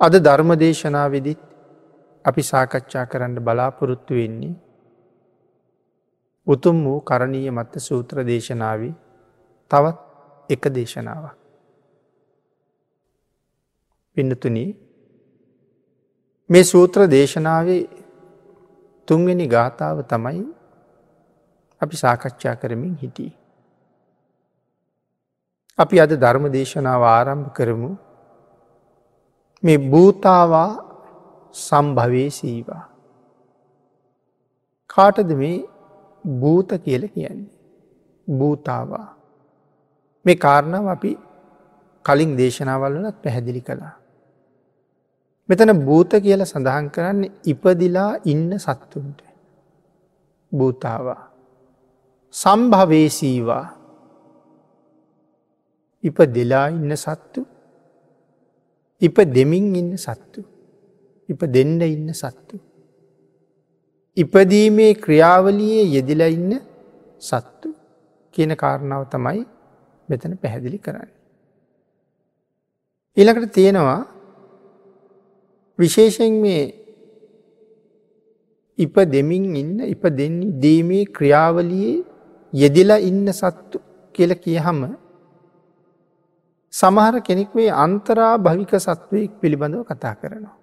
අද ධර්ම දේශනාවෙදිත් අපි සාකච්ඡා කරන්න බලාපොරොත්තු වෙන්නේ උතුම් වූ කරණීය මත්ත සූත්‍ර දේශනාව තවත් එක දේශනාවක්. පිඩතුන මේ සූත්‍ර දේශනාවේ තුන්වෙනි ගාථාව තමයි අපි සාකච්ඡා කරමින් හිටිය. අපි අද ධර්ම දේශනාව ආරම්භ කරමු මේ භූතාවා සම්භවේ සීවා. කාටද මේ භූත කියල කියන්නේ. භූතාවා. මේ කාරණාව අපි කලින් දේශනාවල්ලනත් පැහැදිලි කළා. මෙතන භූත කියල සඳහන් කරන්නේ ඉපදිලා ඉන්න සත්තුන්ට. භූතාවා. සම්භවේසීවා ඉප දෙලා ඉන්න සත්තු ඉප දෙමින් ඉන්න සත්තු. ඉප දෙන්න ඉන්න සත්තු. ඉපදීමේ ක්‍රියාවලියේ යෙදිලා ඉන්න සත්තු කියන කාරණාව තමයි මෙතන පැහැදිලි කරන්න. ඊළකට තියෙනවා විශේෂෙන් මේ ඉප දෙමින් ඉන්න ඉප දෙන්නේ දීමේ ක්‍රියාවලියේ යෙදිලා ඉන්න සත්තු කියල කියහම සමහර කෙනෙක් වේ අන්තරා භවික සත්වයෙක් පිළිබඳව කතා කරනවා.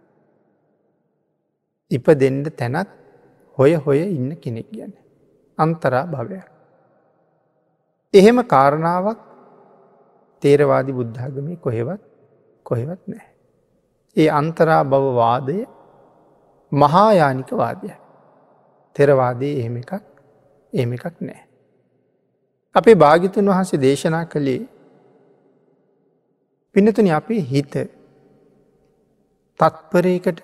ඉප දෙන්ඩ තැනත් හොය හොය ඉන්න කෙනෙක් ගැන. අන්තරා භවයක්. එහෙම කාරණාවක් තේරවාදි බුද්ධාගමය කොහෙවත් කොහෙවත් නෑ. ඒ අන්තරා බවවාදය මහායානික වාදය. තෙරවාදයේ එහෙම එකක් එහෙම එකක් නෑ. අපේ භාගිතුන් වහන්සේ දේශනා කළේ පිනතුන අපේ හිත තත්පරයකට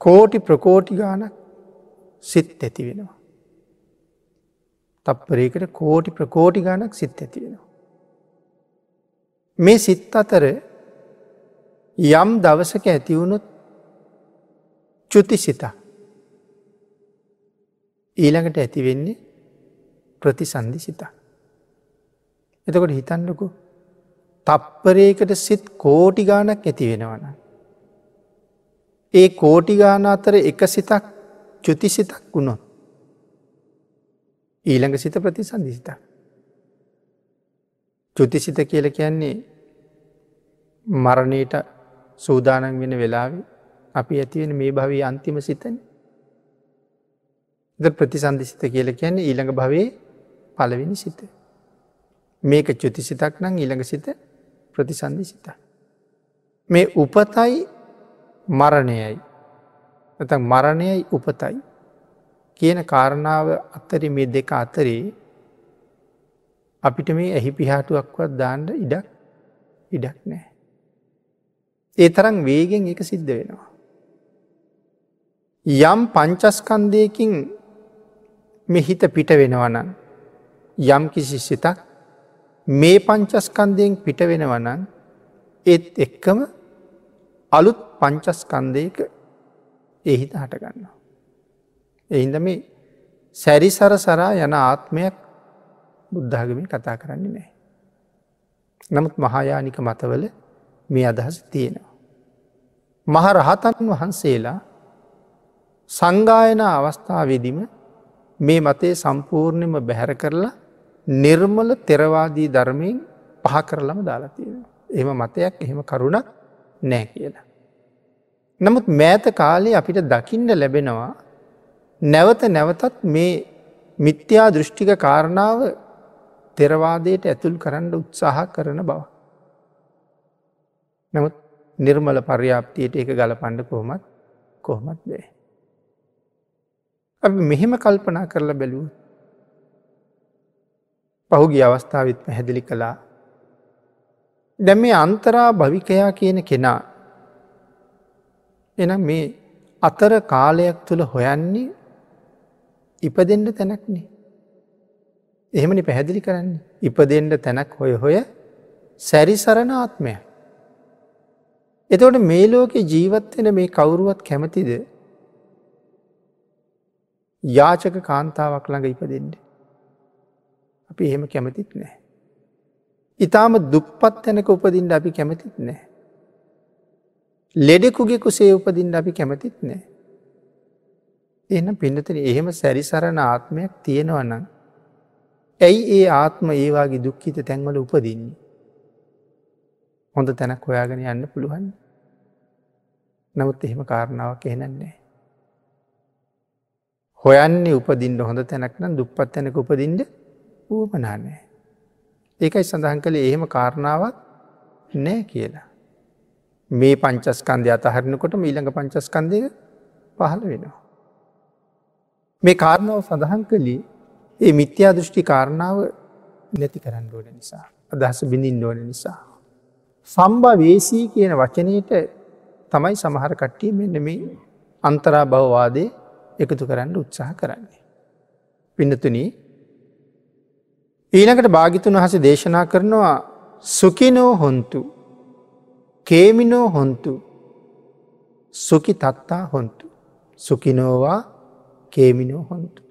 කෝටි ප්‍රකෝටි ගානක් සිත් ඇති වෙනවා. තප්පරයකට කෝටි ප්‍රකෝටි ගානක් සිත් ඇති වෙනවා. මේ සිත් අතර යම් දවසක ඇතිවුණුත් චුති සිතා ඊළඟට ඇතිවෙන්නේ ප්‍රතිසන්ධි සිතා. එතකොට හිතන්නකු තප්පරයකට සිත් කෝටි ගානක් ඇති වෙනවන. ඒ කෝටිගාන අතර එක සිතක් චුති සිතක් වුණොත්. ඊළඟ සිත ප්‍රතිසන්ධි සිත. චුතිසිත කියල කියන්නේ මරණයට සූදානන් වෙන වෙලාව අපි ඇතිවෙන මේ භවී අන්තිම සිතන. ද ප්‍රතිසන්ධිසිත කියල කියන්නේ ඊළඟ භවේ පලවෙනි සිත. මේක චුතිසිතක් නම් ඊළඟ සිත ප්‍රතිසන්ධි සිත. මේ උපතයි මරණයයි. ඇත මරණයයි උපතයි. කියන කාරණාව අත්තරි මේ දෙක අතරේ අපිට මේ ඇහි පිහාටුවක්වත් දාන්ඩ ඉඩක් ඉඩක් නෑ. ඒ තරම් වේගෙන් එක සිද්ධ වෙනවා. යම් පංචස්කන්දයකින් මෙහිත පිට වෙනවනන් යම් කිසි සිතක් මේ පංචස්කන්දයෙන් පිට වෙනවනන් ඒත් එක්කම අලුත් පංචස්කන්දයක එහිත හටගන්නවා. එහින්ද මේ සැරිසර සරා යන ආත්මයක් බුද්ධාගමින් කතා කරන්නේ නෑ. නමුත් මහායානික මතවල මේ අදහස තියෙනවා. මහරහතන් වහන්සේලා සංගායන අවස්ථාවේදිම මේ මතේ සම්පූර්ණයම බැහැර කරලා නිර්මල තෙරවාදී ධර්මයෙන් පහ කරලම දාලා තියෙන. එම මතයක් එහෙම කරුණක් නෑ කියලා. නමුත් මෑත කාලේ අපිට දකින්න ලැබෙනවා නැවත නැවතත් මේ මිත්‍යා දෘෂ්ටික කාරණාව තෙරවාදයට ඇතුල් කරන්න උත්සාහ කරන බව. නමුත් නිර්මල පර්යාප්තියට එක ගල පණ්ඩ කොහොමත් කොහොමත් දේ. අපි මෙහෙම කල්පනා කරලා බැලූ පහුගිය අවස්ථාවත් පැහැදිලි කළා දැම් මේ අන්තරා භවිකයා කියන කෙනා එනම් මේ අතර කාලයක් තුළ හොයන්නේ ඉපදෙන්ට තැනක්නේ. එහෙමනි පැහැදිලි කරන්නේ ඉපදෙන්ට තැනක් හොය හොය සැරිසරණ ආත්මය. එතවට මේ ලෝකෙ ජීවත්වෙන මේ කවුරුවත් කැමතිද යාචක කාන්තාවක් ළඟ ඉපදෙන්ට. අපි එහෙම කැමතිත් නෑ. ඉතාම දුප්පත් තැනක උපදින්ට අපි කැමතිත් නෑ. ලෙඩෙකුගේ කුසේ උපදින්න අපි කැමතිත් නෑ. එන පිඩතන එහෙම සැරිසරණ ආත්මයක් තියෙනවනම්. ඇයි ඒ ආත්ම ඒවාගේ දුක්ඛිත තැන්වල උපදින්නේ. හොඳ තැනක් හොයාගෙන යන්න පුළුවන්. නමුත් එහෙම කාරණාවක් එහෙනන්නේ. හොයන්නේ උපදින්ට හොඳ තැනක් නම් දුප්පත් තැනක උපදින්ට ඌපනානෑ. ඒකයි සඳහන් කළේ එහෙම කාරණාවක් නෑ කියලා. මේ පංචස්කන්දය අතහරනකොට මීළඟ පංචස්කන්දය පහළ වෙනවා. මේ කාරණාව සඳහන් කළේ ඒ මිත්‍යා දෘෂ්ටි කාරණාව නැති කරන්න ඕන නිසා. අදහස බිඳින් ඕන නිසා. සම්භා වේසී කියන වචනයට තමයි සමහර කට්ටිය මෙන්න මේ අන්තරා බවවාදය එකතු කරන්න උත්සාහ කරන්නේ. පින්නතුනී ඊනකට භාගිතුන් වහස දේශනා කරනවා සුකිනෝ හොන්තු කේමිනෝ හොන්තු සුකි තත්තා හොන්තු සුකිනෝවා කේමිනෝ හොන්තු.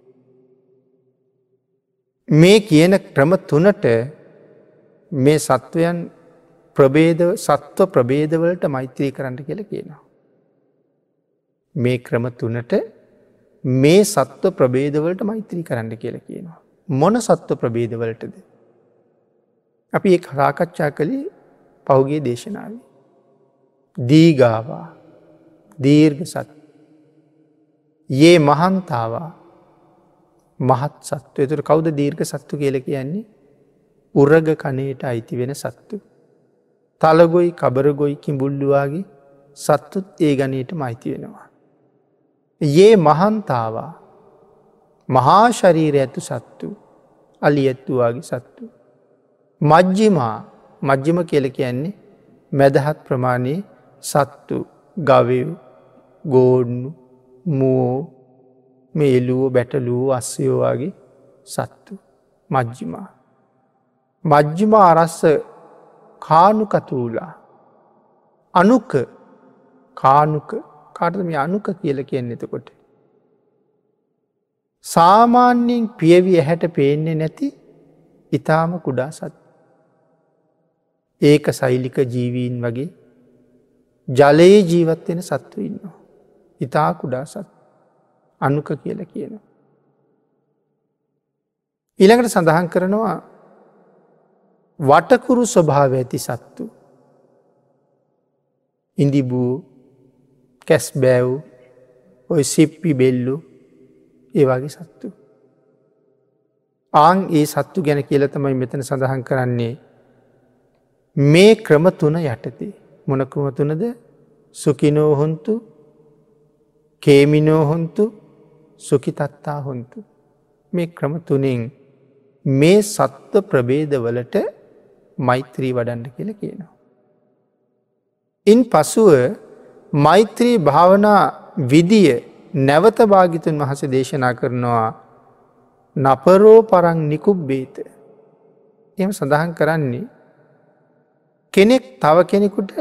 මේ කියන ක්‍රම තුනට මේ සත්වයන් ප්‍රබේද සත්ව ප්‍රබේදවලට මෛත්‍රී කරන්න කියල කියනවා. මේ ක්‍රම තුනට මේ සත්ව ප්‍රබේදවලට මෛත්‍රී කරන්න කියල කියනවා. මොන සත්ව ප්‍රබේදවලටද. අපි ඒ කරාකච්ඡා කළේ පෞගේ දේශනාව. දීගාවා දීර්ග සත්. ඒ මහන්තාවා මහත් සත්ව තුර කවුද දීර්ඝ සත්තු කියල කියන්නේ උරග කනයට අයිති වෙන සත්තු. තලගොයි කබරගොයි කිඹුල්ලුවාගේ සත්තුත් ඒ ගනයට මයිති වෙනවා. ඒ මහන්තාවා මහා ශරීර ඇතු සත්තු අලි ඇත්තුවාගේ සත්තු. මජ්ජිමා මජ්ජිම කියල කියන්නේ මැදහත් ප්‍රමාණයේ සත්තු ගවයු ගෝඩ්නු මූෝ මේලුව බැටලූ අස්සයෝවාගේ සත්තු මජ්ජිමා. මජ්ජිම අරස්ස කානුකතුූලා අනුක කානුක කාටම අනුක කියල කියන්න එතකොට. සාමාන්‍යයෙන් පියවි ඇහැට පේන්නේ නැති ඉතාම කුඩා සත්. ඒක සෛලික ජීවීන් වගේ ජලයේ ජීවත්වෙන සත්ව ඉන්නවා. ඉතා කුඩා සත් අනුක කියල කියනවා. ඊළඟට සඳහන් කරනවා වටකුරු ස්වභාව ඇති සත්තු. ඉදිබූ කැස් බෑව් ඔය සිප්පි බෙල්ලු ඒවාගේ සත්තු. ආං ඒ සත්තු ගැන කියලතමයි මෙතන සඳහන් කරන්නේ මේ ක්‍රම තුන යටතේ මොන ක්‍රම තුනද සුකිනෝහොන්තු කේමිනෝහොන්තු සුකිතත්තා හොන්තු මේ ක්‍රම තුනෙන් මේ සත්ව ප්‍රබේදවලට මෛත්‍රී වඩන්න කියල කියනවා. ඉන් පසුව මෛත්‍රී භාවනා විදිය නැවත භාගිතුන් වහස දේශනා කරනවා නපරෝ පරං නිකුබ් බේත. එම සඳහන් කරන්නේ කෙනෙක් තව කෙනෙකුට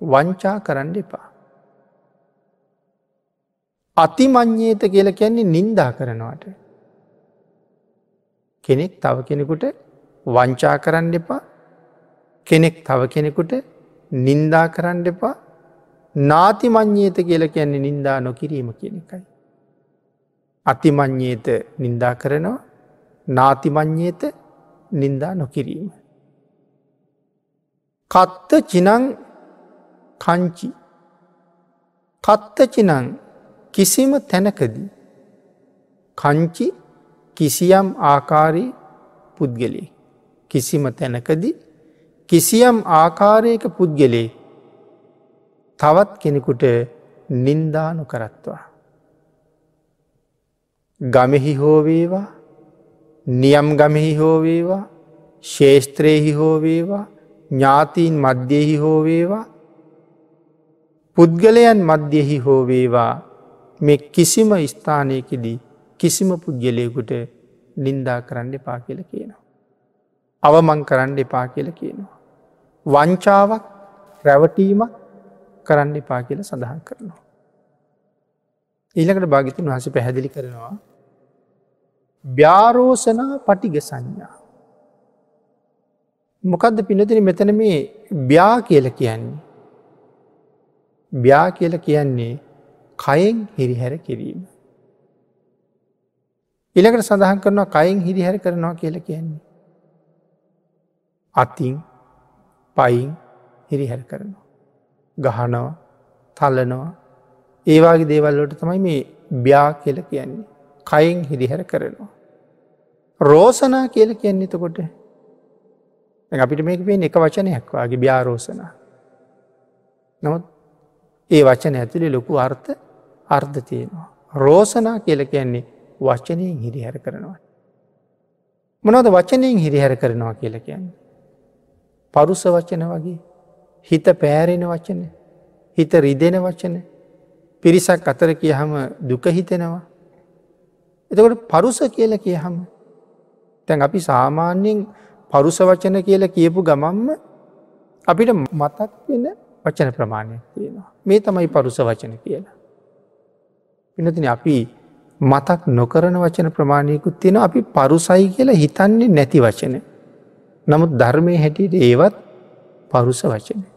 වංචා කරන්න එපා. අතිමං්්‍යේත කියල කියන්නේ නින්දා කරනවට. කෙනෙක් තව කෙනෙකුට වංචා කරන්න එපා කෙනෙක් තව කෙනෙකුට නින්දා කරන්න එපා නාතිමං්්‍යේත කියල කියන්නේ නින්දා නොකිරීම කියන එකයි. අතිමං්්‍යේත නින්දා කරනවා නාතිමං්්‍යේත නින්දා නොකිරීම. කත්ත චිනං කංචි කත්ත චිනං කිසිම තැනකදී කංචි කිසියම් ආකාරී පුද්ගලේ කිසිම තැනකදී කිසියම් ආකාරයක පුද්ගලේ තවත් කෙනෙකුට නින්දානු කරත්වා. ගමෙහි හෝවේවා නියම් ගමෙහි හෝවේවා ශේෂත්‍රයෙහි හෝවේවා ඥාතීන් මධ්‍යෙහි හෝවේවා පුද්ගලයන් මධ්‍යෙහි හෝවේවා මෙ කිසිම ස්ථානයකදී කිසිම පුද්ගලයකුට නින්දා කරන්න එපා කියල කියනවා. අවමං කරන්න එපා කියල කියනවා. වංචාවක් රැවටීමක් කරන්න එපා කියල සඳහන් කරනවා. ඊළකට භාගිතුන් වහස පැහැදිලි කරනවා. ්‍යාරෝසනා පටිග සංඥා. මොකක්ද පිනතින මෙතන මේ ්‍යා කියල කියන්නේ. ්‍යා කියල කියන්නේ කයෙන් හිරිහැර කිරීම. ඉළකට සඳහන් කරනවා කයින් හිරිහැර කරනවා කියල කියන්නේ. අතින් පයින් හිරිහැර කරනවා. ගහනවා තල්ලනවා ඒවාගේ දේවල්ලට තමයි මේ ්‍යා කියල කියන්නේ. කයින් හිරිහැර කරනවා. රෝසනා කියල කියන්නේ එතකොට අපිට මේක පේ එක වචනයක් වගේ ්‍යාරෝසනා. නමුත් ඒ වචන ඇතුළි ලොකු අර්ථ අර්ධ තියෙනවා. රෝසනා කියල කියන්නේ වචනයෙන් හිරිහැර කරනවා. මොනවද වචනයෙන් හිරිහැර කරනවා කියල කියන්නේ. පරුස වචන වගේ හිත පෑරෙන වචන හිත රිදෙන වචන පිරිසක් අතර කියහම දුක හිතෙනවා. එතකොට පරුස කියල කියහම තැන් අපි සාමාන්‍යයෙන් පරුස වචන කියල කියපු ගමම්ම අපිට මතක් වෙන වචන ප්‍රමාණයක් තියෙනවා. මේ තමයි පරුස වචන කියලා. පිනතින අපි මතක් නොකරන වචන ප්‍රමාණයකුත් තියෙන අපි පරුසයි කියලා හිතන්නේ නැති වචන. නමුත් ධර්මය හැටියට ඒවත් පරුස වචන.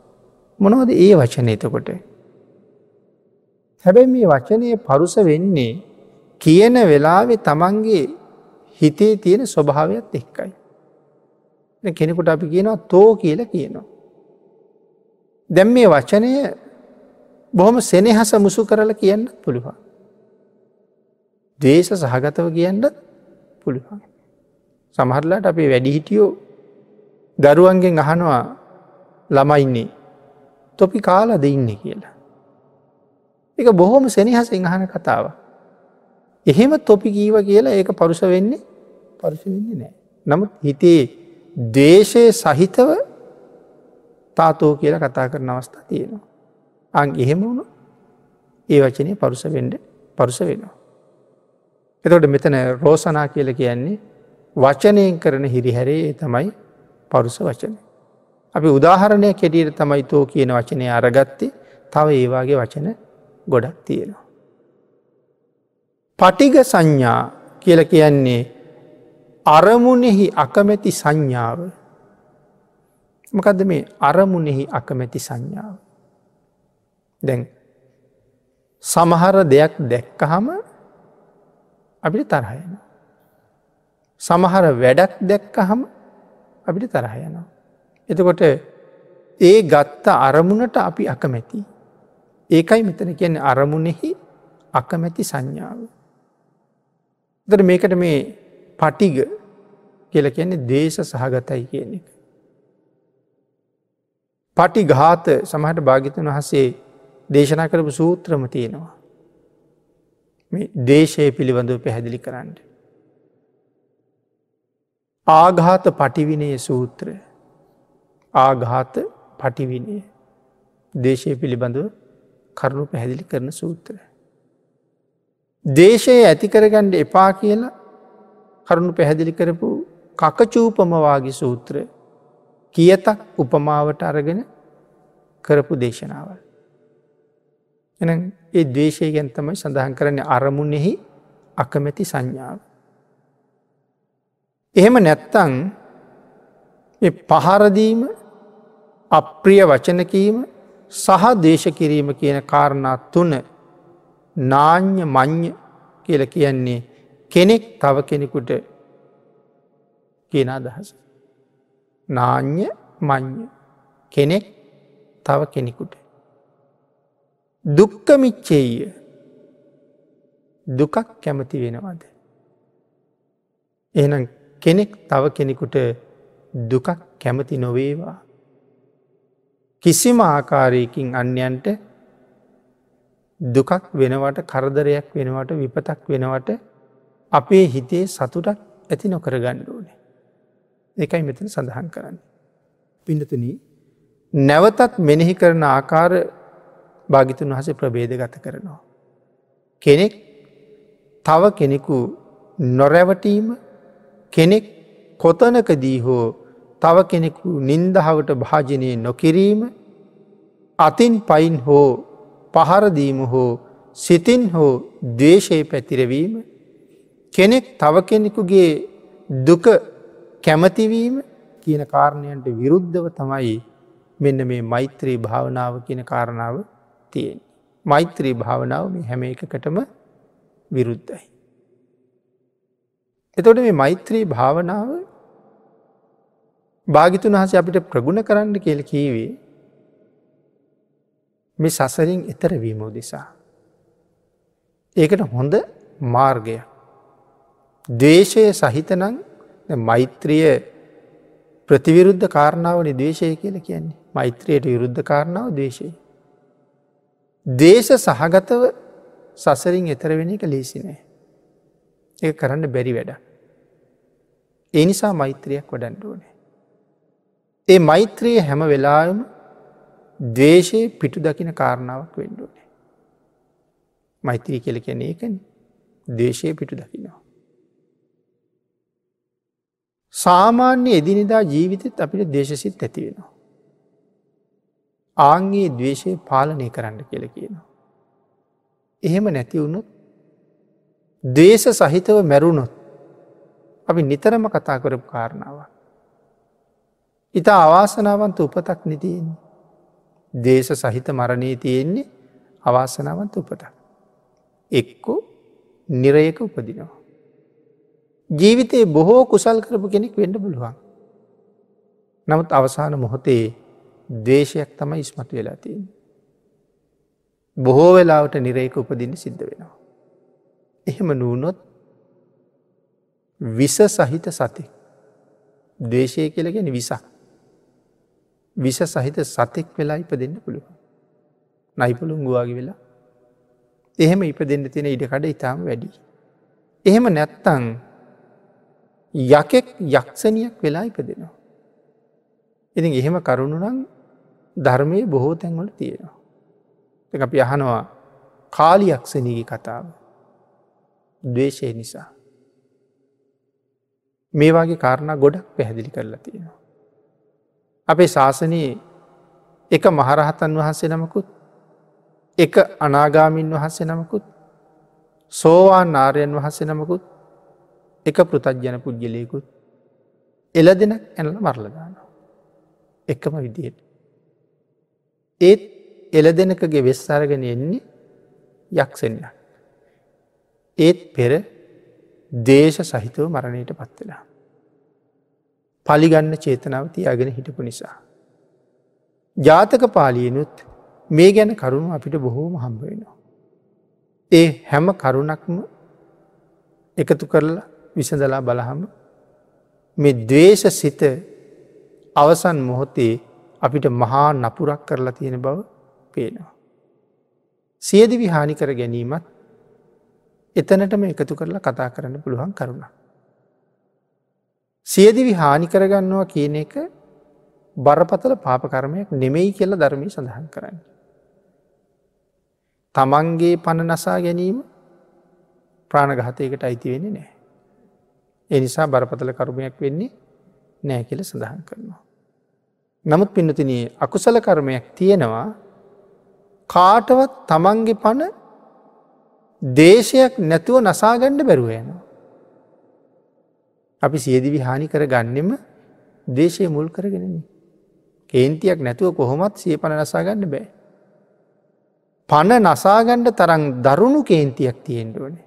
මොනවද ඒ වචන එතකොට. හැබැයි මේ වචනය පරුස වෙන්නේ කියන වෙලාවෙ තමන්ගේ හිතේ තියෙන ස්වභාවයක් එක්කයි. කෙනෙකුට අපි කියනවා තෝ කියල කියනවා. දැම් මේ වචනය බොහොම සෙනෙහස මුසු කරල කියන්න පුළුවන්. දේශ සහගතව කියන්නත් පුළුවන්. සමහරලාට අපේ වැඩිහිටියෝ දරුවන්ගෙන් අහනවා ළමයින්නේ තොපි කාලා දෙන්න කියලා. එක බොහොම සෙනහසෙන් අහන කතාව. එහෙම තොපි කීව කියලා ඒක පරුස වෙන්නේ පරුස වෙන්නේ නෑ. නමුත් හිතේ දේශය සහිතව තාතෝ කියලා කතා කරන අවස්ථා තියෙනවා. අං එහෙම වුණු ඒ වචනය පරුස වෙන්ඩ පරුස වෙනවා. එතකොට මෙතන රෝසනා කියල කියන්නේ වචනයෙන් කරන හිරිහැරේ තමයි පරුස වචන. අපි උදාහරණය කෙටියට තමයි තෝ කියන වචනය අරගත්තේ තව ඒවාගේ වචන ගොඩක් තියෙනවා. පටිග සංඥා කියල කියන්නේ අරමුණෙහි අකමැති සංඥාව මකද මේ අරමුණෙහි අකමැති සංඥාව. දැන් සමහර දෙයක් දැක්කහම අපිට තරහයන. සමහර වැඩක් දැක්කහම අපිට තරහයනවා. එතකොට ඒ ගත්ත අරමුණට අපි අකමැති. ඒකයි මෙතන කියන්නේ අරමුණෙහි අකමැති සංඥාව. දර මේකට මේ පටිග කියල කියන්නේ දේශ සහගතයි කියන එක. පටි ගාත සමහට භාගිතන් වහසේ දේශනා කරපු සූත්‍රම තියෙනවා. දේශය පිළිබඳව පැහැදිලි කරන්න. ආඝාත පටිවිනය සූත්‍ර ආඝාත පටිවිනය දේශය පිළිබඳව කරුණු පැහැදිලි කරන සූත්‍ර. දේශය ඇතිකරගණ්ඩ එපා කියලා කරුණු පැහැදිලි කරපු කකචූපමවාගේ සූත්‍ර කියතක් උපමාවට අරගෙන කරපු දේශනාවල්. එන ඒ දේශය ගැන් තමයි සඳහන් කරන්න අරමුණෙහි අකමැති සංඥාව. එහෙම නැත්තං පහරදීම අප්‍රිය වචනකීම සහ දේශ කිරීම කියන කාරණා තුන නාං්‍ය මං්්‍ය කියල කියන්නේ කෙනෙක් තව කෙනෙකුට කියන අදහස. නාං්‍ය මං්්‍ය කෙනෙක් තව කෙනෙකුට. දුක්කමිච්චෙය දුකක් කැමති වෙනවාද. එනම් කෙනෙක් තව කෙනෙකුට දුකක් කැමති නොවේවා. කිසිම ආකාරයකින් අන්‍යන්ට දුකක් වෙනවට කරදරයක් වෙනවට විපතක් වෙනවට අපේ හිතේ සතුටක් ඇති නොකර ගණ්ඩුවනේ. එකයි මෙතන සඳහන් කරන්න. පිඩතුන නැවතත් මෙනෙහි කරන ආකාර භාගිතුන් වහස ප්‍රබේද ගත කරනවා. කෙනෙක් තව කෙනෙකු නොරැවටීම කෙනෙක් කොතනකදී හෝ තව කෙනෙකු නින්දහවට භාජනය නොකිරීම අතින් පයින් හෝ පහරදීම හෝ සිතින් හෝ දේශය පැතිරවීම කෙනෙක් තව කෙනෙකුගේ දුක කැමතිවීම කියන කාරණයන්ට විරුද්ධව තමයි මෙන්න මේ මෛත්‍රී භාවනාව කියන කාරණාව තියෙන්. මෛත්‍රී භාවනාව මේ හැම එකකටම විරුද්ධයි. එතොට මේ මෛත්‍රී භාවනාව භාගිතුන් වහස අපිට ප්‍රගුණ කරන්න කියල කීවේ මේ සසරින් එතර වීමෝ දෙසා. ඒකට හොඳ මාර්ගය. දේශය සහිතනං මෛත්‍රිය ප්‍රතිවිරුද්ධ කාරණාවන දේශය කියල කියන්නේ මෛත්‍රයට විරුද්ධ කාරණාව දේශය. දේශ සහගතව සසරින් එතර වෙන එක ලේසිනෑ. ඒ කරන්න බැරි වැඩ. ඒ නිසා මෛත්‍රයක් වඩන්ඩුවනේ. ඒ මෛත්‍රයේ හැම වෙලාම දවේශයේ පිටු දකින කාරණාවක් වෙන්ඩුවනේ. මෛත්‍රී කෙල කියන ඒකන දේශය පිටු දකිනවා. සාමාන්‍ය එදිනිදා ජීවිතත් අපිට දේශසිත් ඇති වෙනවා. ආංගේ දවේශය පාලනය කරන්න කියල කියනවා. එහෙම නැති වුණොත් දේශ සහිතව මැරුණොත් අපි නිතරම කතා කරපු කාරණාව. ඉතා අවාසනාවන්ත උපතක් නිතියෙන්නේ. දේශ සහිත මරණී තියෙන්නේ අවාසනාවන්ත උපතක්. එක්කු නිරයක උපදිනවා. ජීවිතයේ බොහෝ කුසල් කරපු කෙනෙක් වෙන්න පුළුවන්. නමුත් අවසාන මොහොතේ දේශයක් තමයි ඉස්මතු වෙලා තියෙන්. බොහෝ වෙලාවට නිරේක උපදින්න සිද්ධ වෙනවා. එහෙම නූනොත් විස සහිත සති දේශය කියලගෙන විසක් විස සහිත සතෙක් වෙලා ඉප දෙන්න පුළුව. නයිපුළුම් ගුවාගේ වෙලා එහෙම ඉප දෙන්න තියෙන ඉඩකඩ ඉතාම වැඩි. එහෙම නැත්තං යකෙක් යක්ෂණයක් වෙලා ඉපදෙනවා. ඉතින් එහෙම කරුණුනම් ධර්මය බොහෝ තැන්වල තියෙනවා. අපි අහනවා කාලියක්ෂණීගේ කතාව. දවේශය නිසා. මේ වගේ කාරණා ගොඩක් පැහැදිලි කරලා තියෙනවා. අපේ ශාසනයේ එක මහරහතන් වහන්සේ නමකුත් එක අනාගාමින් වහන්සේ නමකුත් සෝවාන් නාරයන් වහන්සේ නමකුත් එක පෘතජ්ජන පුද්ගලයකුත් එල දෙන ඇනල මරලදානවා. එකම විදියට. ඒත් එල දෙනකගේ වෙස් අරගෙන එන්නේ යක්ෂණයක්. ඒත් පෙර දේශ සහිතව මරණයට පත්වෙලා. පලිගන්න චේතනාව තියාගෙන හිටපු නිසා. ජාතක පාලියනුත් මේ ගැන කරුණු අපිට බොහෝම හම්බ වෙනවා. ඒ හැම කරුණක්ම එකතු කරලා විසඳලා බලහම මේ දවේශ සිත අවසන් මොහොතේ අපිට මහා නපුරක් කරලා තියෙන බව පේනවා. සියදිවි හානි කර ගැනීමත් එතනටම එකතු කරලා කතා කරන්න පුළුවන් කරුණ. සියදිවි හානි කරගන්නවා කියන එක බරපතල පාපකරමයක් නෙමෙයි කියල ධර්මී සඳහන් කරන්න. තමන්ගේ පණ නසා ගැනීම ප්‍රාණගහතයකට අයිති වෙන්නේ නෑ. එනිසා බරපතල කරුමයක් වෙන්නේ නෑ කියල සඳහන් කරනවා. නමුත් පින්නතින අකුසල කර්මයක් තියෙනවා කාටවත් තමන්ගේ පණ දේශයක් නැතුව නසාගණ්ඩ බැරුව යනවා. අපි සියදිවි හානි කර ගන්නෙම දේශය මුල් කරගෙනන්නේ. කේන්තියක් නැතුව කොහොමත් සිය පණ නසාගන්න බෑ. පණ නසාගණ්ඩ තරං දරුණු කේන්තියක් තියෙන්ටුවනේ.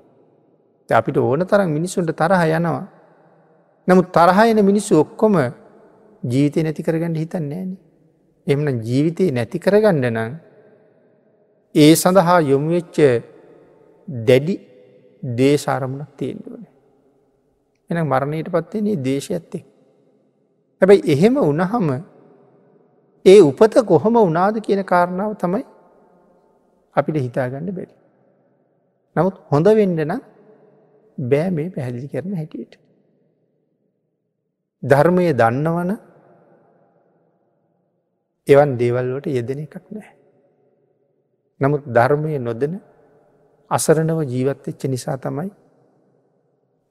අපිට ඕන තරම් මිනිස්සුන්ට තරහ යනවා. නමුත් තරහයන මිනිස්සු ඔක්කොම ජීවිතය නැති කරගන්න හිතන්න ෑන. එමන ජීවිතය නැති කරගන්න නම් ඒ සඳහා යොමුවෙච්ච දැඩි දේශාරමුණක් තියෙන්ටුවනේ. එන මරණයට පත්වන්නේ දේශ ඇත්තේ. හැබැයි එහෙම උනහම ඒ උපත කොහොම උනාද කියන කාරණාව තමයි අපිට හිතාගන්න බැරි. නමුත් හොඳ වෙන්ඩ නම් බෑ මේ පැහැදිලි කරන හැටියට. ධර්මය දන්නවන එවන් දේවල්වට යෙදෙන එකක් නෑ. නමුත් ධර්මය නොදන අසරණව ජීවත්වෙච්ච නිසා තමයි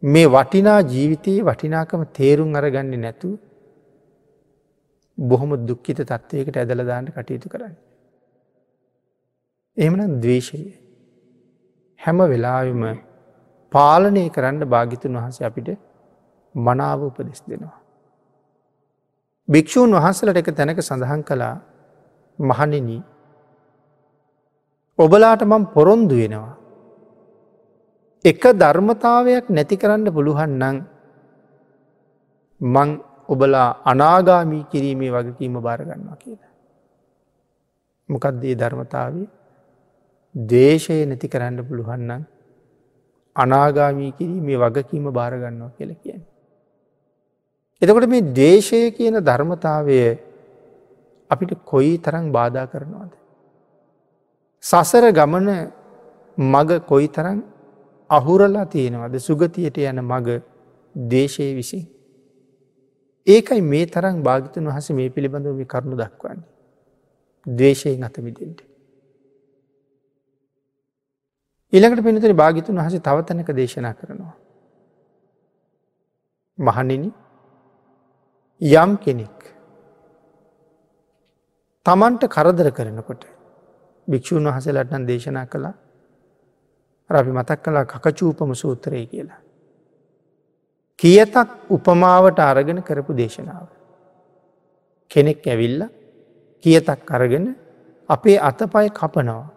මේ වටිනා ජීවිතයේ වටිනාකම තේරුම් අරගන්න නැතු බොහොම දුක්කිත තත්ත්වයකට ඇදලදාන්න කටයුතු කරන්න. එහමන දවේශය හැම වෙලාවිම පාලනය කරන්න භාගිතුන් වහස අපිට මනාව උපදෙස් දෙනවා. භික්‍ෂූන් වහන්සලට එක තැනක සඳහන් කළා මහනෙන ඔබලාට මං පොරොන්දු වෙනවා. එක ධර්මතාවයක් නැති කරන්න පුළුවන් නං මං ඔබලා අනාගාමී කිරීමේ වගකීම භාරගන්නවා කියලා. මොකක්දේ ධර්මතාවේ දේශය නැති කරන්න පුළුවන්නම් අනාගාමී කිරීමේ වගකීම භාරගන්නවා කියල කියන. එතකොට මේ දේශය කියන ධර්මතාවය අපිට කොයි තරං බාධා කරනවාද. සසර ගමන මග කොයි තරං අහුරලා තියෙනවද සුගතියට යන මග දේශය විසින්. ඒකයි මේ තරම් භාගිතන් වහස මේ පිළිබඳව කරුණු දක්වන්නේ. දවේශයෙන් අතමිදෙන්ට. ඊළඟට පිනතුරි භාගිතුන් වහස තවතනක දේශනා කරනවා. මහනිනි යම් කෙනෙක් තමන්ට කරදර කරනකොට භික්‍ෂූන් වහසලටන් දේශනා කළා රබි මතක් කලා කකචූපම සූත්‍රය කියලා. කියතක් උපමාවට අරගෙන කරපු දේශනාව. කෙනෙක් ඇවිල්ල කියතක් අරගෙන අපේ අතපය කපනවා.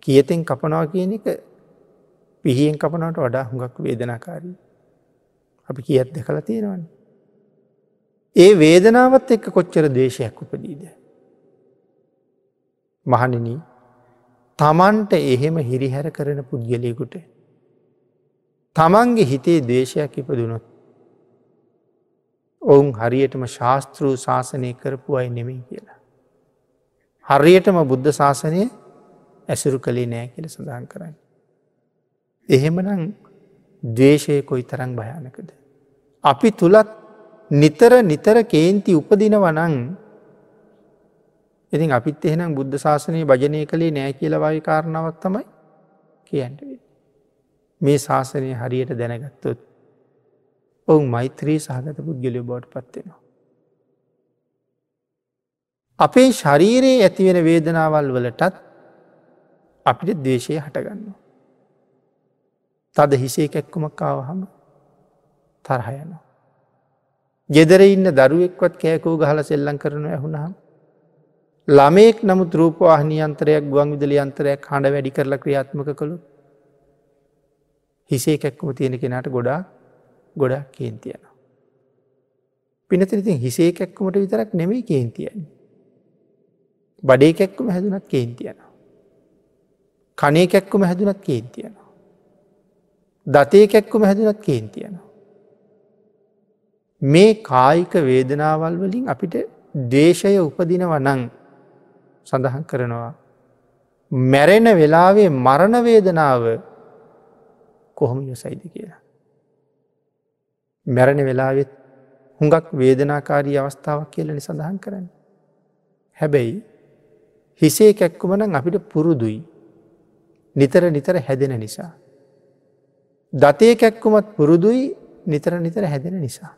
කියතෙන් කපනවා කියන එක පිහියෙන් කපනට වඩා හුඟක් වේදනාකාරී. අපි කියත් දෙකල තියෙනවන. ඒ වේදනාවත් එක්ක කොච්චර දේශයක් උපදීද. මහනිනී තමන්ට එහෙම හිරිහැර කරන පුද්ගලයකුට. තමන්ගේ හිතේ දේශයක් ඉපදුනොත්. ඔවුන් හරියටම ශාස්තෘූ ශාසනය කරපු අයි නෙමෙයි කියලා. හරියටම බුද්ධ ශාසනය ඇසුරු කළේ නෑ කියල සඳහන් කරන්න. එහෙමනම් දවේශය කොයි තරං භයානකද. අපි තුළත් නිතර නිතර කේන්ති උපදින වනං ඉතින් අපිත් එහෙනම් බුද්ධ ශාසනය භජනය කළේ නෑ කියලවායි කාරණාවක් තමයි කියන්ට. මේ ශාසනය හරියට දැනගත්තොත් ඔවුන් මෛත්‍රී සහගත පුද්ගලය බෝඩ් පත්වෙනවා. අපේ ශරීරයේ ඇතිවෙන වේදනාවල් වලටත් අපිට දේශය හටගන්නවා. තද හිසේ කැක්කුමක් කාවහම තරහයනවා. ගෙදර ඉන්න දරුවෙක්වත් කෑකෝ ගහල සෙල්ලං කරනු ඇහුණහම් ළමයෙක් නමුත් රූපවාහනි අන්තරයක් ගුවන් විදලි අන්තරයක් හඬ වැඩි කරලා ක්‍රියාත්මක කළු හිසේ කැක්කම තියෙන කෙනට ගොඩා ගොඩක් කේන්තියන. පිනතිරිතින් හිසේ කැක්කුමට විතරක් නෙමේ කේන්තියන්. බඩේ කැක්කුම හැදුනත් කේන්තියන. කනේ කැක්කුම හැදුනත් කේන්තියන. දතේ කැක්කුම හැදුනත් කේන්තියන. මේ කායික වේදනාවල් වලින් අපිට දේශය උපදිනව නං සඳහන් කරනවා. මැරෙන වෙලාවේ මරණ වේදනාව කොහොම යොසයිද කියලා. මැරණ වෙලාවෙත් හුඟක් වේදනාකාරී අවස්ථාවක් කියලනි සඳහන් කරන්න. හැබැයි හිසේ කැක්කුමනං අපිට පුරුදුයි නිතර නිතර හැදෙන නිසා. දතය කැක්කුමත් පුරුදුයි නිතර නිතර හැදෙන නිසා.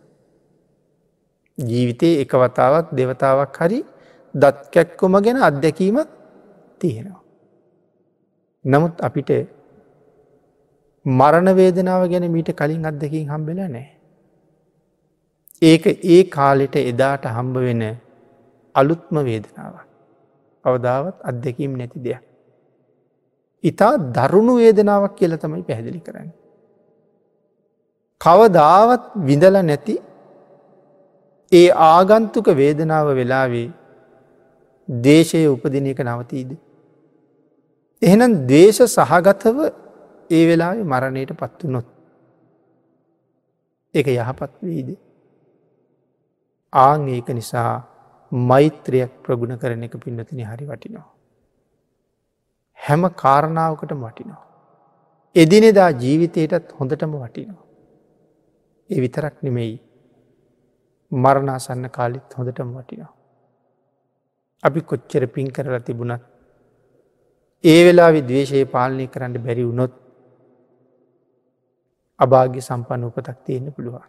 ජීවිතයේ එක වතාවක් දෙවතාවක් හරි දත් කැක්කොම ගැන අත්දැකීමක් තියෙනවා. නමුත් අපිට මරණ වේදනාව ගැන මීට කලින් අත්දකින් හම්බෙල නෑ. ඒක ඒ කාලෙට එදාට හම්බ වෙන අලුත්ම වේදනාව. අවදාවත් අත්දැකීම් නැති දෙයක්. ඉතා දරුණු වේදනාවක් කියල තමයි පැහැදිලි කරන්න. කවදාවත් විඳල නැති ඒ ආගන්තුක වේදනාව වෙලාවේ දේශය උපදින එක නවතීද. එහෙනම් දේශ සහගතව ඒ වෙලාවෙ මරණයට පත්තු නොත්. එක යහපත් වීද. ආං ඒක නිසා මෛත්‍රයක් ප්‍රගුණ කරන එක පින්නතින හරි වටිනවා. හැම කාරණාවකටම වටිනවා. එදිනෙදා ජීවිතයටත් හොඳටම වටිනවා. ඒ විතරක් නෙමෙයි මරණාසන්න කාලිත් හොඳටම වටිනවා. අපි කොච්චර පින් කරලා තිබුණත් ඒ වෙලා විදවේශය පාලනය කරන්න බැරි වුණොත් අභාග්‍ය සම්පන්න උපතක් තියෙන්න්න පුළුවන්.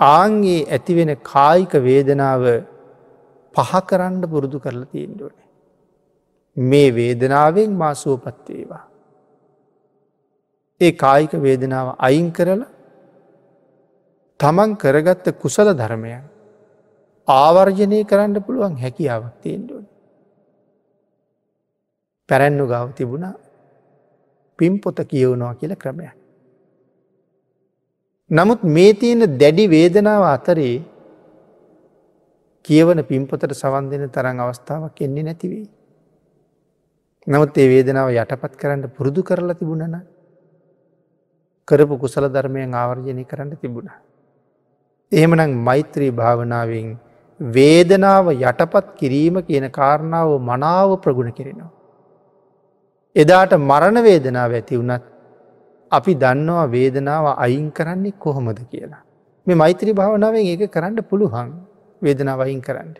ආන්ගේ ඇතිවෙන කායික වේදනාව පහ කරන්න පුරුදු කරලා තියෙන්ඩුවනේ. මේ වේදනාවෙන් මාසුවපත්වේවා. ඒ කායික වේදනාව අයින් කරලා තමන් කරගත්ත කුසල ධර්මයන් ආවර්ජනය කරන්න පුළුවන් හැකියාවක් තියෙන්ඩුවන. පැරැන්නු ගව තිබුණ පිම් පොත කියවනවා කියල ක්‍රමයක්. නමුත් මේ තියෙන දැඩි වේදනාව අතරේ කියවන පින්පොතට සවන් දෙන තරං අවස්ථාවක් එන්නේ නැතිවී. නමුත් ඒ වේදනාව යටපත් කරන්න පුරුදු කරලා තිබුණන කරපු කුසල ධර්මයෙන් ආවර්ජනය කරන්න තිබුණ. එහෙමනම් මෛත්‍රී භාවනාවෙන් වේදනාව යටපත් කිරීම කියන කාරණාව මනාව ප්‍රගුණ කෙරෙනවා. එදාට මරණ වේදනාව ඇති වුනත් අපි දන්නවා වේදනාව අයින් කරන්නේ කොහොමද කියලා. මේ මෛත්‍රී භාවනාවෙන් ඒක කරන්න පුළුවන් වේදනාව අයින් කරන්න.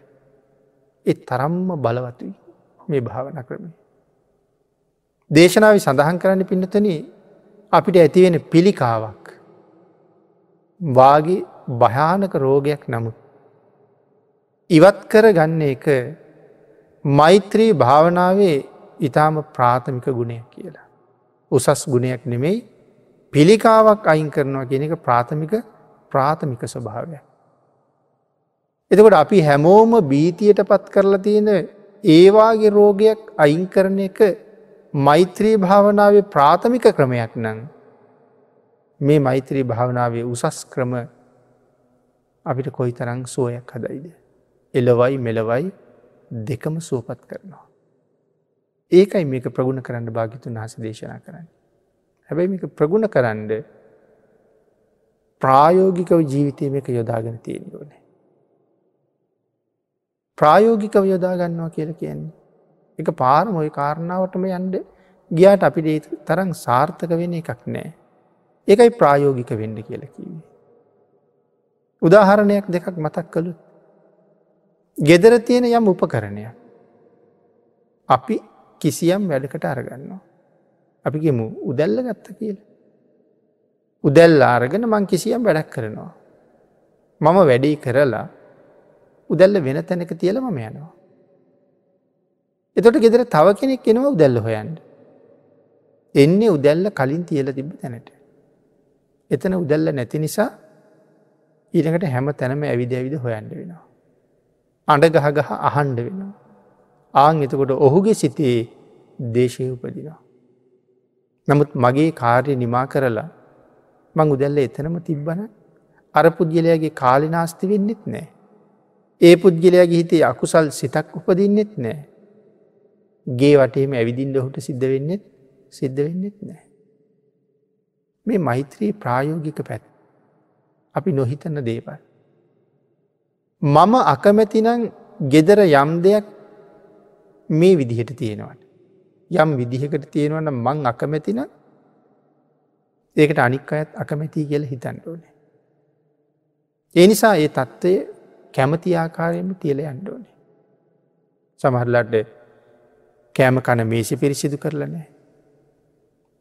එ තරම්ම බලවතුයි මේ භාවන ක්‍රමේ. දේශනාව සඳහන් කරන්න පින්නතන අපිට ඇතිවෙන පිළිකාවක්. වාගේ භයානක රෝගයක් නමුත්. ඉවත් කර ගන්න එක මෛත්‍රී භාවනාවේ ඉතාම ප්‍රාථමික ගුණයක් කියලා. උසස් ගුණයක් නෙමෙයි පිළිකාවක් අයින් කරනවා කියන එක ප්‍රාථමික ප්‍රාථමික ස්වභාවයක්. එතකොට අපි හැමෝම බීතියට පත් කරලා තියෙන ඒවාගේ රෝගයක් අයින් කරන එක මෛත්‍රී භාවනාවේ ප්‍රාථමික ක්‍රමයක් නං මේ මෛත්‍රී භාවනාවේ උසස් ක්‍රම අපිට කොයි තරං සුවයක් හදයිද. එලවයි මෙලවයි දෙකම සුවපත් කරනවා. ඒකයි මේක ප්‍රගුණ කරන්න භාගිතුන් හස දේශනා කරන්න. හැබැයි මේක ප්‍රගුණ කරන්න ප්‍රායෝගිකව ජීවිතය මේක යොදාගෙන තියෙන ඕනේ. ප්‍රායෝගිකව යොදා ගන්නවා කියල කියන්නේ. එක පාරම ඔය කාරණාවටම යන්ඩ ගියාට අපිට ඒ තරම් සාර්ථක වෙන එකක් නෑ. ඒකයි ප්‍රායෝගික වෙන්න කියල කිවේ. උදාහරණයක් දෙකක් මතක් කළු. ගෙදර තියෙන යම් උපකරණයක්. අපි කිසියම් වැඩකට අරගන්නවා. අපි ගෙමු උදැල්ල ගත්ත කියල. උදැල් ආරගෙන මං කිසියම් වැඩක් කරනවා. මම වැඩේ කරලා උදැල්ල වෙන තැනක තියලම යනවා. එතොට ගෙදර තව කෙනෙක් එනවා උදැල්ල හොයන්ට. එන්නේ උදැල්ල කලින් තියල තිබ තැනට. එතන උදැල්ල නැති නිසා ඊටකට හැම තැනම ඇවිද ඇවිද හොයන්ඩ වෙනවා. අඩ ගහ ගහ අහන්ඩ වෙනවා. ආං එතකොට ඔහුගේ සිතේ දේශය උපදිනවා. නමුත් මගේ කාර්ය නිමා කරලා මං උදැල්ල එතනම තිබ්බන අර පුද්ගලයාගේ කාලිනාස්ති වෙන්නෙත් නෑ. ඒ පුද්ගලයාගේ හිතේ අකුසල් සිතක් උපදින්නෙත් නෑ. ගේ වටේම ඇවිදින්ට ඔහුට සිද්ධ වෙන්නෙත් සිද්ධ වෙන්නෙත් නෑ. මේ මෛත්‍රී ප්‍රායෝගික පැත් අපි නොහිතන්න දේපල්. මම අකමැතිනං ගෙදර යම් දෙයක් මේ විදිහට තියෙනවට. යම් විදිහකට තියෙනවන්න මං අකමැතින ඒකට අනික් අයත් අකමැති කියල හිතන්න ඕනේ. ඒ නිසා ඒ තත්ත්වය කැමති ආකාරයෙන්ම තියල යන්න ඕනේ. සමහරලට කෑම කන මේසි පිරිසිදු කරලනෑ.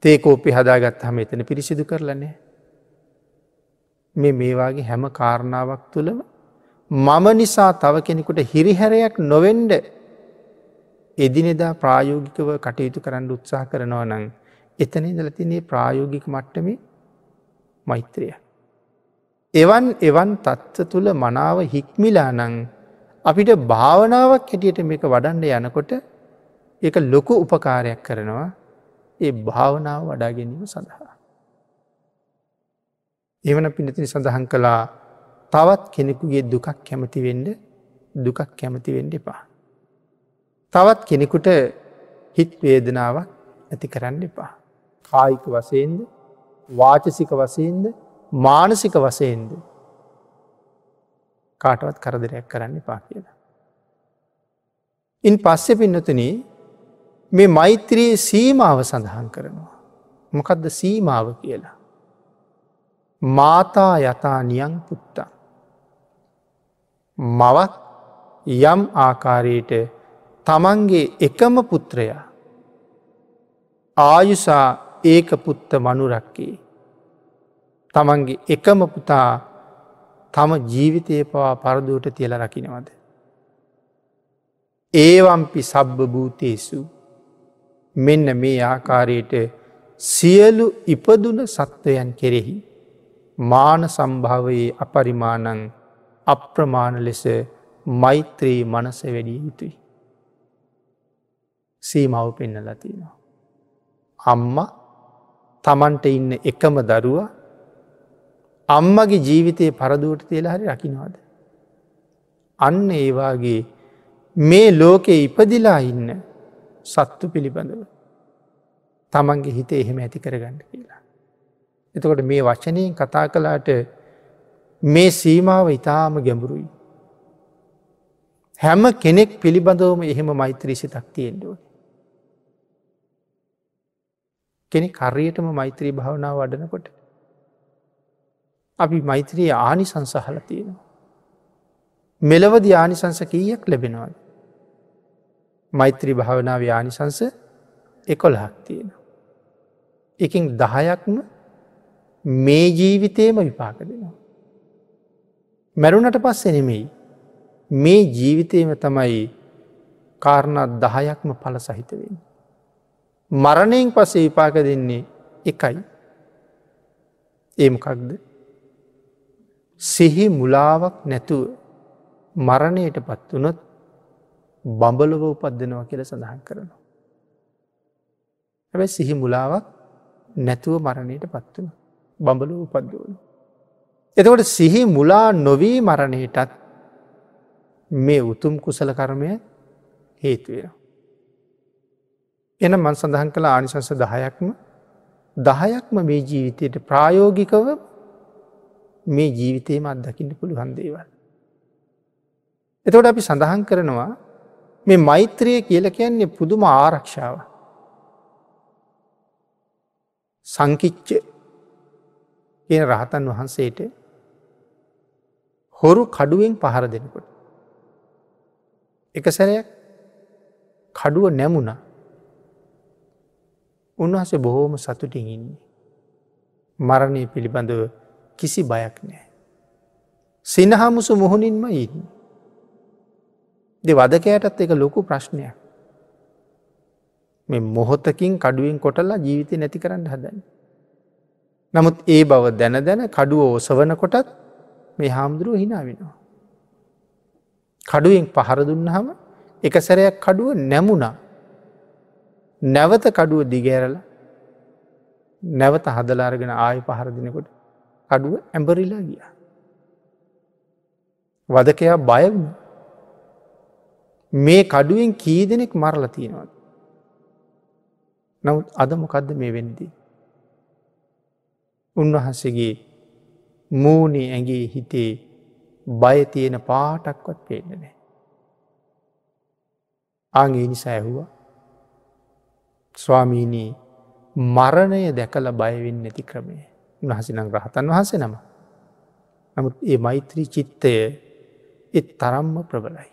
තේකෝපි හදාගත් හම එතන පිරිසිදු කරලනෑ. මේ මේවාගේ හැම කාරණාවක් තුළම මම නිසා තව කෙනෙකුට හිරිහැරයක් නොවෙන්ඩ එදිනෙදා ප්‍රායෝගිකව කටයුතු කරන්න උත්සාහ කරනවා නං එතන දලතිනේ ප්‍රායෝගික මට්ටම මෛත්‍රය. එවන් එවන් තත්ත්ව තුළ මනාව හික්මිලා නං අපිට භාවනාවක් හැටියට මේක වඩන්ඩ යනකොට ඒක ලොකු උපකාරයක් කරනවා ඒ භාවනාව වඩා ගැනීම සඳහා. එවන පිනතිනි සඳහන් කළා තවත් කෙනෙකුගේ දුකක් කැමතිවෙන්ඩ දුකක් කැමතිවෙන්ඩ එපා. තවත් කෙනෙකුට හිත් වේදනාවක් ඇති කරන්න එපා. කායික වසයෙන්ද වාචසික වසයෙන්ද මානසික වසයෙන්ද කාටවත් කරදරයක් කරන්න එපා කියලා. ඉන් පස්සෙ පින්නතන මේ මෛත්‍රයේ සීමාව සඳහන් කරනවා. මොකදද සීමාව කියලා. මාතා යතා නියං පුත්තා. මවත් යම් ආකාරයට තමන්ගේ එකම පුත්‍රයා ආයුසා ඒක පුත්ත මනුරක්කේ. තමන්ගේ එකම පුතා තම ජීවිතය පවා පරදුවට තියල රකිනවද. ඒවම්පි සබ්බ භූතේසු මෙන්න මේ ආකාරයට සියලු ඉපදුන සත්වයන් කෙරෙහි මාන සම්භාවයේ අපරිමානං අප්‍රමාණ ලෙස මෛත්‍රී මනස වැඩිය යුතුයි. සීමාව පෙන්නලා තියෙනවා. අම්ම තමන්ට ඉන්න එකම දරුව අම්මගේ ජීවිතයේ පරදුවට තියලා හරි රකිනවාද. අන්න ඒවාගේ මේ ලෝකෙ ඉපදිලා ඉන්න සත්තු පිළිබඳව තමන්ගේ හිත එහෙම ඇති කරගන්න කියලා. එතකොට මේ වචනයෙන් කතා කලාට මේ සීමාව ඉතාම ගැඹුරුයි. හැම කෙනෙක් පිළිබඳවම එහෙම මෛත්‍රී සිතක් තියෙන්ඩුවන. කෙනෙ කරියටම මෛත්‍රී භාවනාව වඩනකොට. අපි මෛත්‍රී ආනි සංසහල තියෙනවා. මෙලවද ආනිසංස කීයක් ලැබෙනවාද. මෛත්‍රී භාවනාව ආනිසංස එකොළහක් තියෙනවා. එකින් දහයක්ම මේ ජීවිතයම විපාක දෙනවා. මැරුණට පස්ස නෙමෙයි මේ ජීවිතයම තමයි කාරණත් දහයක්ම පල සහිතවෙන්න. මරණයෙන් පස්සේ විපාක දෙන්නේ එකයි ඒමකක්ද සිහි මුලාවක් නැතුව මරණයට පත් වනොත් බඹලොව උපද්දනවා කියල සඳහන් කරනවා. හැබැ සිහි මුලාවක් නැතුව මරණයට පත් වන බඹලු උපද්දවන. එතකොට සිහි මුලා නොවී මරණයටත් මේ උතුම් කුසල කර්මය හේතුවෙන. එන මන් සඳහන් කළ ආනිසංස දහයක්ම දහයක්ම මේ ජීවිතයට ප්‍රායෝගිකව මේ ජීවිතයම අත්දකින්න පුළුවන් දේවල්. එතකොට අපි සඳහන් කරනවා මේ මෛත්‍රය කියල කියන්නේ පුදුම ආරක්ෂාව. සංකිච්ච කියන රහතන් වහන්සේට හොරු කඩුවෙන් පහර දෙනකොට. එක සැරයක් කඩුව නැමුණ උන්වහස බොහෝම සතුටින් ඉන්නේ. මරණය පිළිබඳව කිසි බයක් නෑ. සිනහමුසු මුහුණින්ම ඉන්න. දෙ වදකයටත් එක ලොකු ප්‍රශ්නයක්. මේ මොහොතකින් කඩුවෙන් කොටල්ලා ජීවිතය නැති කරන්න හදන්න. නමුත් ඒ බව දැන දැන කඩුව ඔසවන කොටත් මේ හාමුදුරුව හිනා වෙනවා. කඩුවෙන් පහර දුන්නහම එක සැරයක් කඩුව නැමුණා. නැවත කඩුව දිගෑරල නැවත හදලාරගෙන ආය පහරදිනකොට කඩුව ඇඹරිලා ගිය. වදකයා බයවුණ මේ කඩුවෙන් කී දෙනෙක් මරල තියෙනවද. නමුත් අද මොකක්ද මේ වෙන්දී. උන්වහන්සේගේ මූනේ ඇගේ හිතේ බය තියෙන පාටක්වත් පේන්න නෑ. ආගේ නිසා ඇහුවා ස්වාමීනී මරණය දැකල බයවෙන්න නැති ක්‍රමය උන්හසිනං රහතන් වහන්සේ නම. නමුත් ඒ මෛත්‍රී චිත්තය එත් තරම්ම ප්‍රබලයි.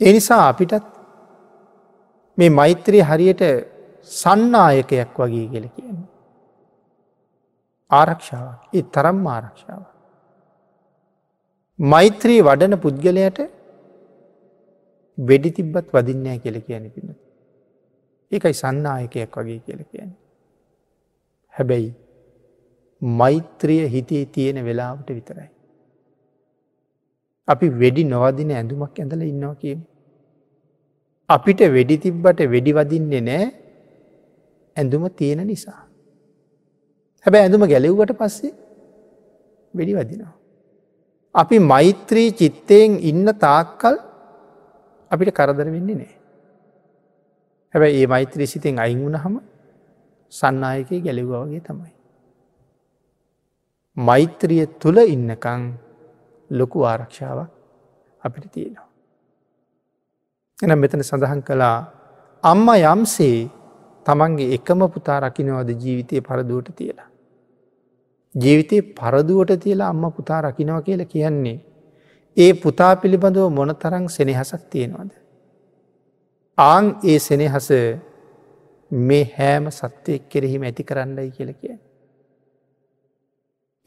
එනිසා අපිටත් මේ මෛත්‍රී හරියට සන්නායකයක් වගේ කියල කියන්නේ. ආරක්ෂාව ඒ තරම් ආරක්ෂාව. මෛත්‍රී වඩන පුද්ගලයට වෙඩි තිබ්බත් වදින්නෑ කියල කියන පින්න. ඒකයි සන්නායකයක් වගේ කියල කියන. හැබැයි මෛත්‍රිය හිතේ තියෙන වෙලාවට විතරයි. අපි වෙඩි නොවදින ඇඳුමක් ඇඳල ඉන්නවා කියමු. අපිට වෙඩි තිබ්බට වෙඩි වදින්නේ නෑ ඇඳුම තියෙන නිසා. හැබැ ඇඳුම ගැලව්වට පස්සේ වෙඩි වදිනවා. අපි මෛත්‍රී චිත්තයෙන් ඉන්න තාක්කල් අපිට කරදර වෙන්නේ නෑ. හැබැයි ඒ මෛත්‍රී සිතෙන් අයින් වුණ හම සන්නායක ගැලව්වාගේ තමයි. මෛත්‍රිය තුළ ඉන්නකං ලොකු ආරක්ෂාවක් අපිට තියෙනවා. එනම් මෙතන සඳහන් කළා අම්ම යම්සේ තමන්ගේ එකම පුතා රකිනවද ජීවිතය පරදුවට තියලා. ජීවිතය පරදුවට තියලා අම්ම පුතා රකිනව කියල කියන්නේ. ඒ පුතා පිළිබඳව මොනතරං සෙනෙහසක් තියෙනවද. ආං ඒ සෙනෙහස මේ හෑම සත්‍යයක් කෙරෙහිම ඇති කරන්නයි කියල කිය.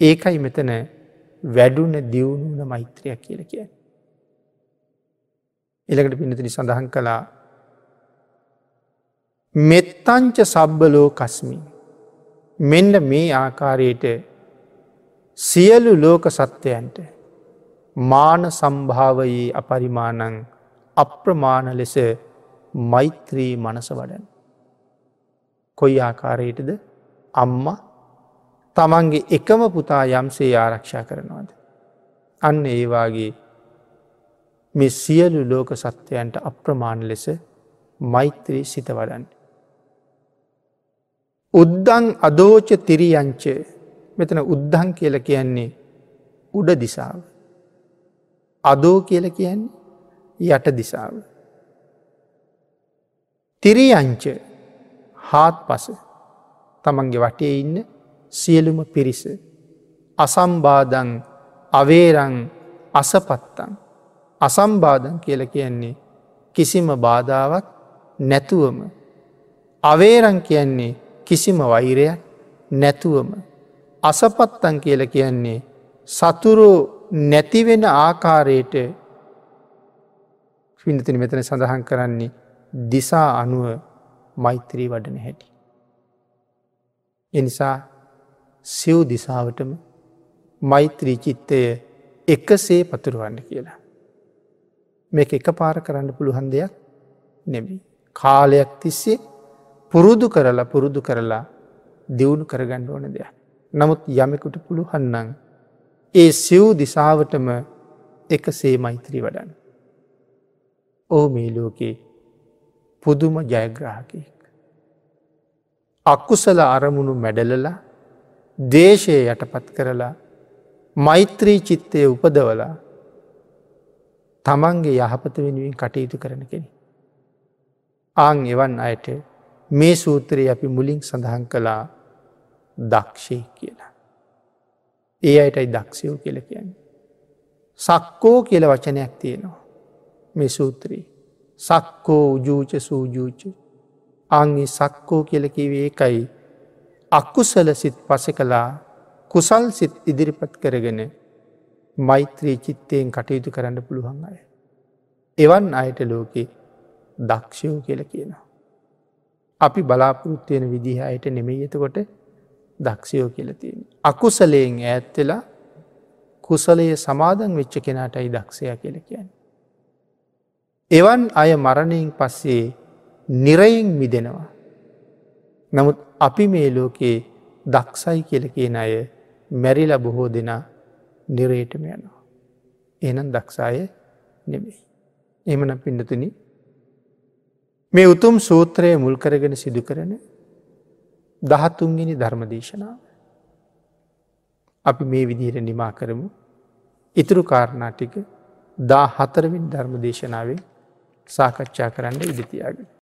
ඒකයි මෙතන වැඩුන දියුණුන මෛත්‍රයක් කියල කිය. එළකට පිනතිනි සඳහන් කළා මෙත්තංච සබ්බලෝ කස්මි මෙන්න මේ ආකාරයට සියලු ලෝක සත්වයන්ට මාන සම්භාවයේ අපරිමානං අප්‍රමාණ ලෙස මෛත්‍රී මනස වඩන්. කොයි ආකාරයටද අම්ම තමන්ගේ එකම පුතා යම්සේ ආරක්ෂා කරනවාද. අන්න ඒවාගේ මේ සියලු ලෝක සත්වයන්ට අප්‍රමාණ ලෙස මෛත්‍රී සිත වඩන්න. උද්දං අදෝච තිරියංච මෙතන උද්ධං කියල කියන්නේ උඩ දිසාව. අදෝ කියල කියන්නේ යට දිසාව. තිරියංච හාත් පස තමන්ගේ වටේ ඉන්න සියලුම පිරිස. අසම්බාදං අවේරං අසපත්තං. අසම්බාධන් කියල කියන්නේ කිසිම බාධාවක් නැතුවම. අවේරං කියන්නේ කිසිම වෛරයක් නැතුවම. අසපත්තන් කියල කියන්නේ සතුරු නැතිවෙන ආකාරයට පිනතින මෙතන සඳහන් කරන්නේ දිසා අනුව මෛත්‍රී වඩන හැටි. එනිසා සිව් දිසාවටම මෛත්‍රී චිත්තය එකසේ පතුරුවන්න කියලා. මේක එක පාර කරන්න පුළුවන් දෙයක් නෙබී. කාලයක් තිස්සේ පුරුදු කරලා පුරුදු කරලා දියුණු කරගණ්ඩ ඕන දෙයක්. නමුත් යමෙකුට පුළුහන්නන් ඒ සිව් දිසාවටම එකසේ මෛත්‍රී වඩන්න. ඕ මේ ලෝකේ පුදුම ජයග්‍රාහකයෙක්. අක්කුසල අරමුණු මැඩලලා දේශය යටපත් කරලා මෛත්‍රී චිත්තය උපදවලා තමන්ගේ යහපත වෙනුවෙන් කටයුතු කරන කෙනෙ. ආං එවන් අයට මේ සූත්‍රයේ අපි මුලින් සඳහන් කළා දක්ෂය කියලා. ඒ අයටයි දක්ෂයෝ කියල කියන්නේ. සක්කෝ කියල වචනයක් තියෙනවා මේ සූත්‍රී. සක්කෝ උජූච සූජූච අංගේ සක්කෝ කියලකිවේ එකයි අක්කුසල සිත් පස කලා කුසල් සිත් ඉදිරිපත් කරගෙන මෛත්‍රී චිත්තයෙන් කටයුතු කරන්න පුළුවන් අය. එවන් අයට ලෝකෙ දක්ෂයෝ කියල කියනවා. අපි බලාපොරොත්වයෙන විදිහ අයට නෙමෙයි එතකොට දක්ෂයෝ කියලතියෙන්. අකුසලයෙන් ඈත්වෙලා කුසලයේ සමාදන් වෙච්ච කෙනාටයි දක්ෂය කියල කියන්න. එවන් අය මරණයෙන් පස්සේ නිරයින් මිදෙනවා. නමුත් අපි මේ ලෝකයේ දක්ෂයි කියල කියන අය මැරිල බොහෝ දෙනා නිරේටම යනවා. එනම් දක්ෂාය නෙමෙයි. එමන පිඩතුනි මේ උතුම් සූත්‍රය මුල් කරගෙන සිදු කරන දහත්තුන්ගනි ධර්මදේශනාව. අපි මේ විදිහට නිමා කරමු ඉතුරු කාරණාටික දා හතරවින් ධර්මදේශනාවෙන් සාකච්ඡා කරන්න ඉදිතියාගෙන.